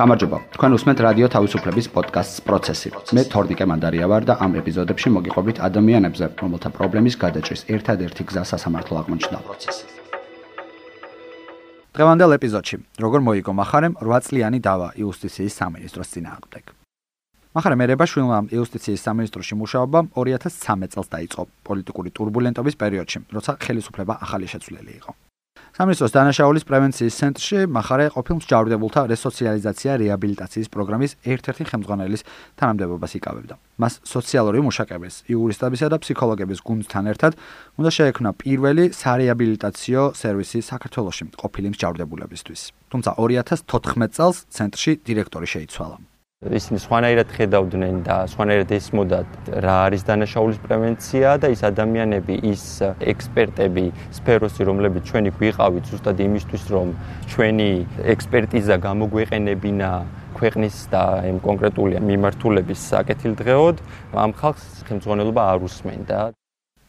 გამარჯობა. თქვენ უსმენთ რადიო თავისუფლების პოდკასტს პროცესი. მე თორნიკე მანდარია ვარ და ამ ეპიზოდებში მოგიყვებით ადამიანებზე, რომელთა პრობლემის გადაჭრის ერთადერთი გზა სასამართლო აღმოჩნდა. დღევანდელ ეპიზოდში როგორ მოიგო მახარემ 8-წლიანი დავა იუსტიციის სამინისტროს წინააღმდეგ. მახარემ ერებაშვილმა იუსტიციის სამინისტროში მუშაობა 2013 წელს დაიწყო პოლიტიკური ტურბულენტობის პერიოდში, როცა ხელისუფლება ახალი შეცვლილი იყო. სამინისტროს დანაშაულის პრევენციის ცენტრში מחარე ყოფილ მსჯავრდებულთა რესოციალიზაცია რეაბილიტაციის პროგრამის ერთ-ერთი ხელმძღვანელის თანამდებობას იკავებდა. მას სოციალური მუშაკების, იურისტებისა და ფსიქოლოგების გუნდთან ერთად უნდა შეექმნა პირველი სარეაბილიტაციო სერვისი საქართველოში ყოფილი მსჯავრდებულებისთვის. თუმცა 2014 წელს ცენტრში დირექტორი შეიცვალა. ისინი სხვანაირად ხედავდნენ და სხვანაირად ესმოდათ რა არის დანაშაულის პრევენცია და ის ადამიანები, ის ექსპერტები სფეროსი, რომლებიც ჩვენი გვიყავით ზუსტად იმისთვის, რომ ჩვენი ექსპერტიზა გამოგვეყენებინა ქვეყნის და იმ კონკრეტული მიმართულების საკეთილდღეოდ, ამ ხალხს ხელმძღვანელობა არ უსმენდა.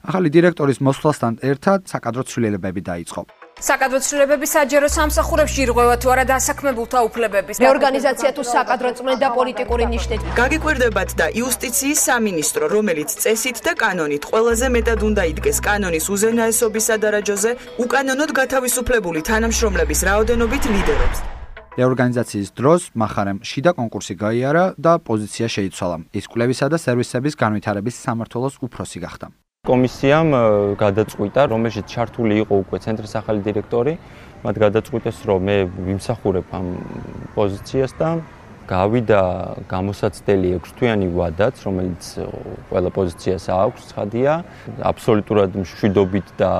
ახალი დირექტორის მოსვლასთან ერთად საკადრო ცვლილებები დაიწყო. საკადრო ცვლილებები საჯარო სამსახურებში ირღვევა თუ არა დასაქმებულთა უფლებების რეორგანიზაცია თუ საკადრო წმენდა პოლიტიკური ნიშნით. გაგიკვირდებათ და იუსტიციის სამინისტრო რომელიც წესით და კანონით ყველაზე მეტად უნდა იდგეს კანონის უზენაესობისა დარაჯოზე უკანონოდ გათავისუფლებული თანამშრომლების რაოდენობით ლიდერობს რეორგანიზაციის დროს מחარემ შიდა კონკურსი გაიარა და პოზიცია შეიცვალა. ის კვლევისა და სერვისების განვითარების სამართლოს უფროსი გახდა კომისიამ გადაწყვიტა, რომელშიც ჩართული იყო უკვე ცენტრის ახალი დირექტორი, მათ გადაწყვიტეს, რომ მე ვიმსახურებ ამ პოზიციას და გავიდა გამოსაცდელი 6 თვიანი ვადაც, რომელიც ყველა პოზიციას აქვს, ცხადია, აბსოლუტურად მშვიდობით და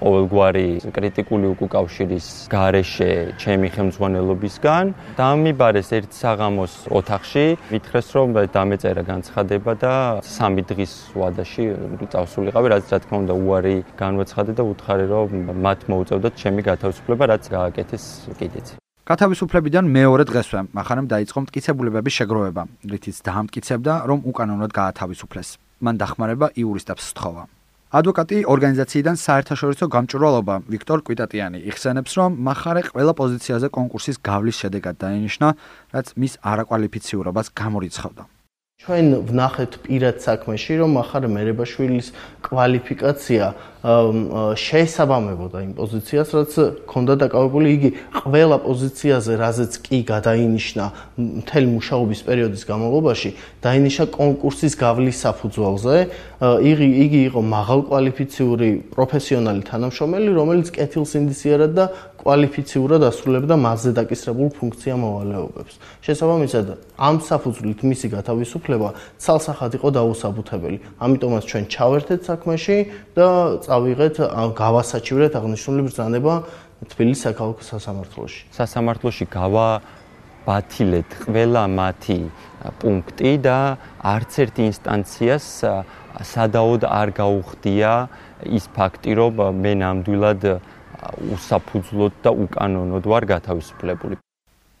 ყოველგვარი კრიტიკული უკავშირის გარეშე ჩემი ხელმძღვანელობისგან. დამიბარეს ერთ საღამოს ოთახში. მითხრეს რომ დამეწერა განცხადება და სამი დღის ვადაში წავსულიყავი რაც რა თქმა უნდა უარი განვაცხადე და უთხარი რომ მათ მოუწევდათ ჩემი გათავისუფლება რაც გააკეთეს კიდეც გათავისუფლებიდან მეორე დღესვე მახანემ დაიწყო მტკიცებულებების შეგროვება, რითიც დაამტკიცებდა, რომ უკანონოდ გაათავისუფლეს. მან დახმარება იურისტებს სთხოვა. ადვოკატი ორგანიზაციიდან საერთაშორისო გამჭვირვალობა ვიქტორ კვიტატიანი იხსენებს, რომ მახარე ყველა პოზიციაზე კონკურსის გავლის შედეგად დაინიშნა, რაც მის არაკვალიფიციურობას გამორიცხავდა. ჩვენ ვნახეთ პირად საქმეში, რომ ახარ მერებაშვილის კვალიფიკაცია შეესაბამებოდა იმ პოზიციას, რაც ქონდა დაკავებული იგი ყველა პოზიციაზე, რაზეც კი გადაინიშნა მთელი მუშაობის პერიოდის განმავლობაში, დაინიშნა კონკურსის გავლის საფუძველზე. იგი იგი იყო მაღალკვალიფიციური პროფესიონალი თანამშრომელი, რომელიც კეთილს ინდისიერად და კვალიფიციურად ასრულებდა მასზე დაკისრებულ ფუნქცია მოვალეობებს. შესაბამისად, ამ საფუძვლით მისი გათავისუფლება ცალსახად იყო დაუსაბუთებელი. ამიტომაც ჩვენ ჩავერთეთ საქმეში და წავიღეთ გავასაჩივრეთ აღნიშნული ბრძანება თბილისის საქალაქო სასამართლოში. სასამართლოში გავა ბათილეთ ყველა მათი პუნქტი და არც ერთი ინსტანციას სადაოდ არ გაუხდია ის ფაქტი, რომ მე ნამდვილად უსაფუძვლოდ და უკანონოდ ვარ გათავისუფლებული.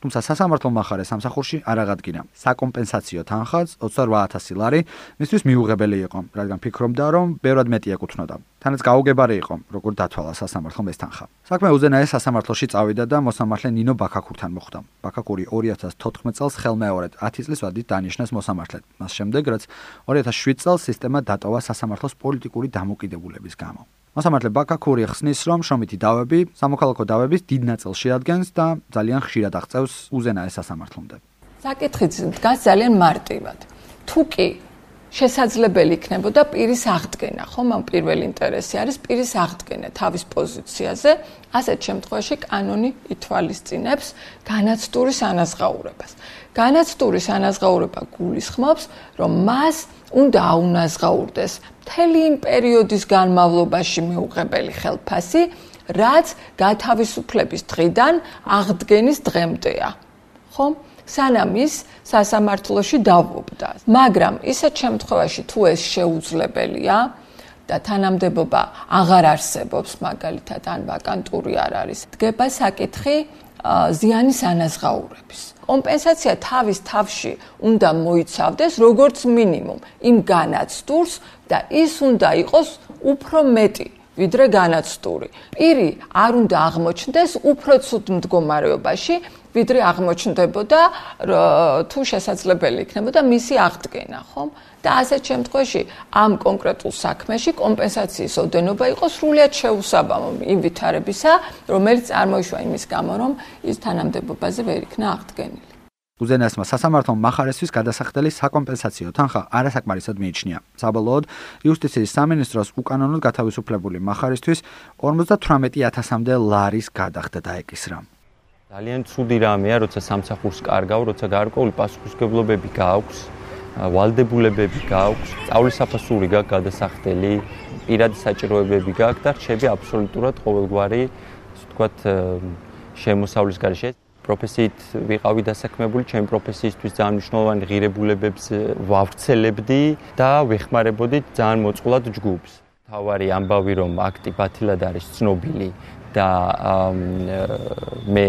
თუმცა სასამართლო מחარე სამსახურში არ აღადგინა. საკომპენსაციო თანხაც 28000 ლარი მისთვის მიუღებელი იყო რადგან ფიქრობდა რომ ბევრად მეტი ეკუთვნოდა. თანაც გაუგებარი იყო როგორ დათვალა სასამართლომ ეს თანხა. საქმე უზენაეს სასამართლოში წავიდა და მოსამართლე ნინო ბაქაკურთან მოხვდა. ბაქაკური 2014 წელს ხელმეორედ 10 წლის ვადით დანიშნეს მოსამართლედ. მას შემდეგ რაც 2007 წელს სისტემა დატოვა სასამართლოს პოლიტიკური დამოკიდებულების გამო მოსამართლე ბაკაკური ხსნის, რომ შრომითი დავები სამოქალაქო დავების დიდ ნაწილს შეადგენს და ძალიან ხშირად აღწევს უზენაეს სასამართლომდე. საკითხი დგას ძალიან მარტივად. თუ კი შესაძლებელი იქნებოდა პირის აღდგენა, ხომ ამ პირველი ინტერესი არის პირის აღდგენა თავის პოზიციაზე, ასეთ შემთხვევაში კანონი ითვალისწინებს განაცდურის ანაზღაურებას. განაცდურის ანაზღაურება გულისხმობს, რომ მას უნდა აუნაზღაურდეს მთელი იმ პერიოდის განმავლობაში მიუღებელი ხელფასი, რაც გათავისუფლების დღიდან აღდგენის დღემდეა. ხომ? სანამ ის სასამართლოში დავობდა. მაგრამ ისეთ შემთხვევაში თუ ეს შეუძლებელია და თანამდებობა აღარ არსებობს, მაგალითად ან ვაკანტური არ არის, დგება საკითხი ზიანის ანაზღაურების. კომპენსაცია თავის თავში უნდა მოიცავდეს როგორც მინიმუმ იმ განაცდურს და ის უნდა იყოს უფრო მეტი ვიდრე განაცდური. პირი არ უნდა აღმოჩნდეს უფრო ცუდ მდგომარეობაში, ვიდრე აღმოჩნდებოდა თუ შესაძლებელი იქნებოდა მისი აღდგენა, ხომ? და ასეთ შემთხვევაში ამ კონკრეტულ საქმეში კომპენსაციის ოდენობა იყოს სრულიად შეუსაბამო იმ ვითარებისა, რომელიც წარმოიშვა იმის გამო, რომ ის თანამდებობაზე ვერ იქნა აღდგენილი. უზენაესმა სასამართლომ მახარესთვის გადასახდელი საკომპენსაციო თანხა არასაკმარისად მიიჩნია. საბოლოოდ იუსტიციის სამინისტროს უკანონოდ გათავისუფლებული მახარესთვის 58000-მდე ლარის გადახდა დაეკისრა. ძალიან ცუდი რამეა, როცა სამსახურს კარგავ, როცა გარკვეული პასუხისგებლობები გააქვს, ვალდებულებები გააქვს, სწავლის საფასური გაქვს გადასახდელი, პირადი საჭიროებები გაქვს და რჩები აბსოლუტურად ყოველგვარი, ასე ვთქვათ, შემოსავლის გარეშე. პროფესიით ვიყავი დასაქმებული, ჩემი პროფესიისთვის ძალიან მნიშვნელოვანი ღირებულებებს ვავრცელებდი და ვეხმარებოდი ძალიან მოწყულად ჯგუფს. თავარი ამბავი რომ აქტი ბათილად არის ცნობილი და მე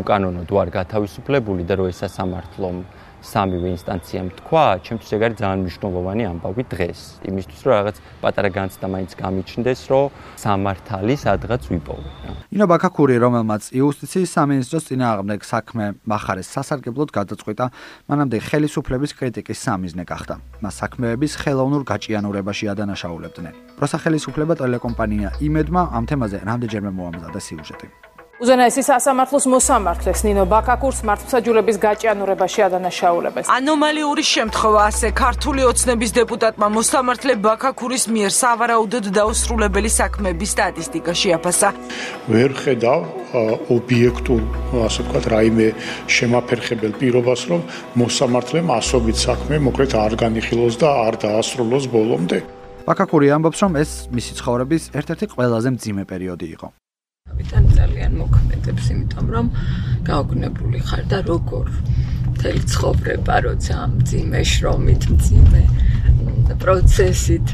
უკანონოდ ვარ გათავისუფლებული და რომ ეს სასამართლომ სამივე ინსტანციამ თქვა, ჩემთვის ეგ არის ძალიან მნიშვნელოვანი ამბავი დღეს. იმისთვის რომ რაღაც პატარა განცდა მაინც გამიჩნდეს, რომ სამართალი სადღაც ვიპოვე. ინო ბაქაკური, რომელმაც იუსტიციის სამინისტროს წინააღმდეგ საქმე מחარეს სასარგებლოდ გადაწყვიტა, მანამდე ხელისუფლების კრიტიკის სამიზნე გახდა. მას საქმეების ხელოვნურ გაჭიანურებაში ადანაშაულებდნენ. პროსახელისუფლება ტელეკომპანია იმედმა ამ თემაზე რამდენჯერმე მოამზადა სიუჟეტი. უზენაესი სასამართლოს მოსამართლეს ნინო ბაკაკურს მართლმსაჯულების გაჭიანურებაში ადანაშაულებეს. ანომალიური შემთხვევა ასე ქართული ოცნების დეპუტატმა მოსამართლე ბაკაკურის მიერ სავარაუდოდ დაუსრულებელი საქმეების სტატისტიკა შეაფასა. ვერ ხედავ ობიექტურ, ასე ვთქვათ, რაიმე შემაფერხებელ პირობას, რომ მოსამართლემ ასობით საქმე მოკლედ არ განიხილოს და არ დაასრულოს ბოლომდე. ბაკაკური ამბობს, რომ ეს მისი ცხოვრების ერთ-ერთი ყველაზე მძიმე პერიოდი იყო. ვიდან ძალიან მოქმედებს, იმიტომ რომ გაოგნებული ხარ და როგორ მთელი ცხოვრება როცა მძიმე შრომით, მძიმე პროცესით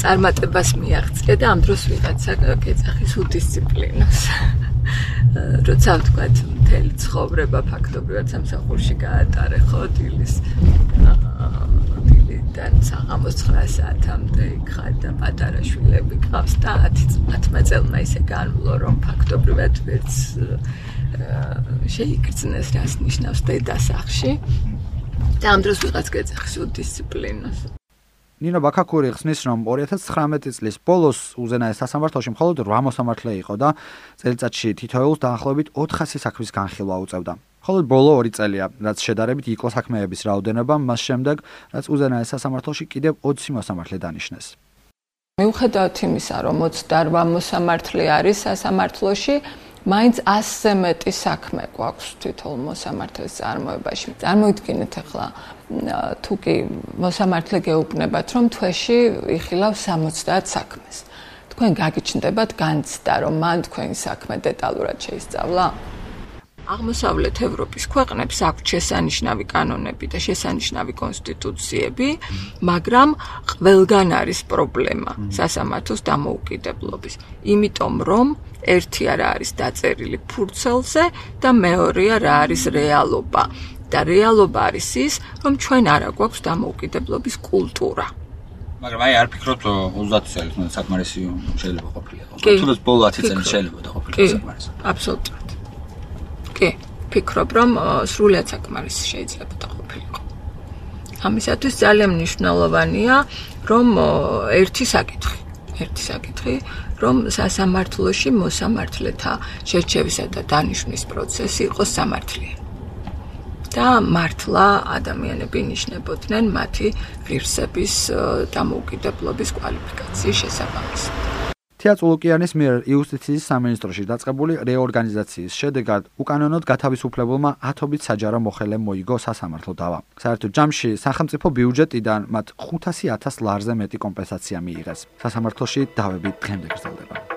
წარმატებას მიაღწია და ამ დროს ვიღაცა გეძახის უდისციპლინოს. როცა ვთქვათ, მთელი ცხოვრება ფაქტობრივად სამსახურში გაატარე ხო დილის დილიდან საღამოს 9 საათამდე იქ და პატარა შვილები ყავს და 10 წელმა ისე განვლო რომ ფაქტობრივად ვერც შეიგრძნეს რას ნიშნავს დედასახში და ამ დროს ვიღაც გეძახის უდისციპლინოს ნინო ბაკაკური ხსნის რომ 2019 წლის ბოლოს უზენაეს სასამართლოში მხოლოდ 8 მოსამართლე იყო და წელიწადში თითოეულს დაახლოებით 400 საქმის განხილვა უწევდა. მხოლოდ ბოლო 2 წელია, რაც შედარებით იყო საქმეების რაოდენობა, მას შემდეგ, რაც უზენაეს სასამართლოში კიდევ 20 მოსამართლე დანიშნეს. მიუხედავად იმისა, რომ 28 მოსამართლე არის სასამართლოში, მაინც 100-ზე მეტი საქმე გვაქვს თვითონ მოსამართლეს წარმოებაში. წარმოიდგინეთ ახლა თუ კი მოსამართლე გეუბნებათ, რომ თვეში იხილავ 70 საქმეს. თქვენ გაგიჩნდებათ განცდა, რომ მან თქვენი საქმე დეტალურად შეისწავლა? აღმოსავლეთ ევროპის ქვეყნებს აქვთ შესანიშნავი კანონები და შესანიშნავი კონსტიტუციები, მაგრამ ყველგან არის პრობლემა სასამართლოს დამოუკიდებლობის. იმიტომ რომ ერთი არა არის დაწერილი ფურცელზე და მეორეა რა არის რეალობა. და რეალობა არის ის, რომ ჩვენ არა გვაქვს დამოუკიდებლობის კულტურა. მაგრამ აი არ ფიქრობთ 30 წელი თუნდაც საკმარისი შეიძლება ყოფილიყო. თუნდაც ბოლო 10 წელი შეიძლება და ყოფილიყო საკმარისი. აბსოლუტურად. კი, ფიქრობ, რომ სრულიად საკმარისი შეიძლება და ყოფილიყო. ამისათვის ძალიან მნიშვნელოვანია, რომ ერთი საკითხი, ერთი საკითხი, რომ სასამართლოში მოსამართლეთა შერჩევისა და დანიშვნის პროცესი იყოს სამართლიანი. და მართლა ადამიანები ნიშნებოდნენ მათი ღირსების დამოუკიდებლობის კვალიფიკაციის შესაბამისად. თეატრულოკიანის მიერ იუსტიციის სამინისტროში დაწყებული რეორგანიზაციის შედეგად უკანონოდ გათავისუფლებულმა ათობით საჯარო მოხელე მოიგო სასამართლო დავა. საერთო ჯამში სახელმწიფო ბიუჯეტიდან მათ 500000 ლარზე მეტი კომპენსაცია მიიღეს. სასამართლოში დავები დღემდე გრძელდება.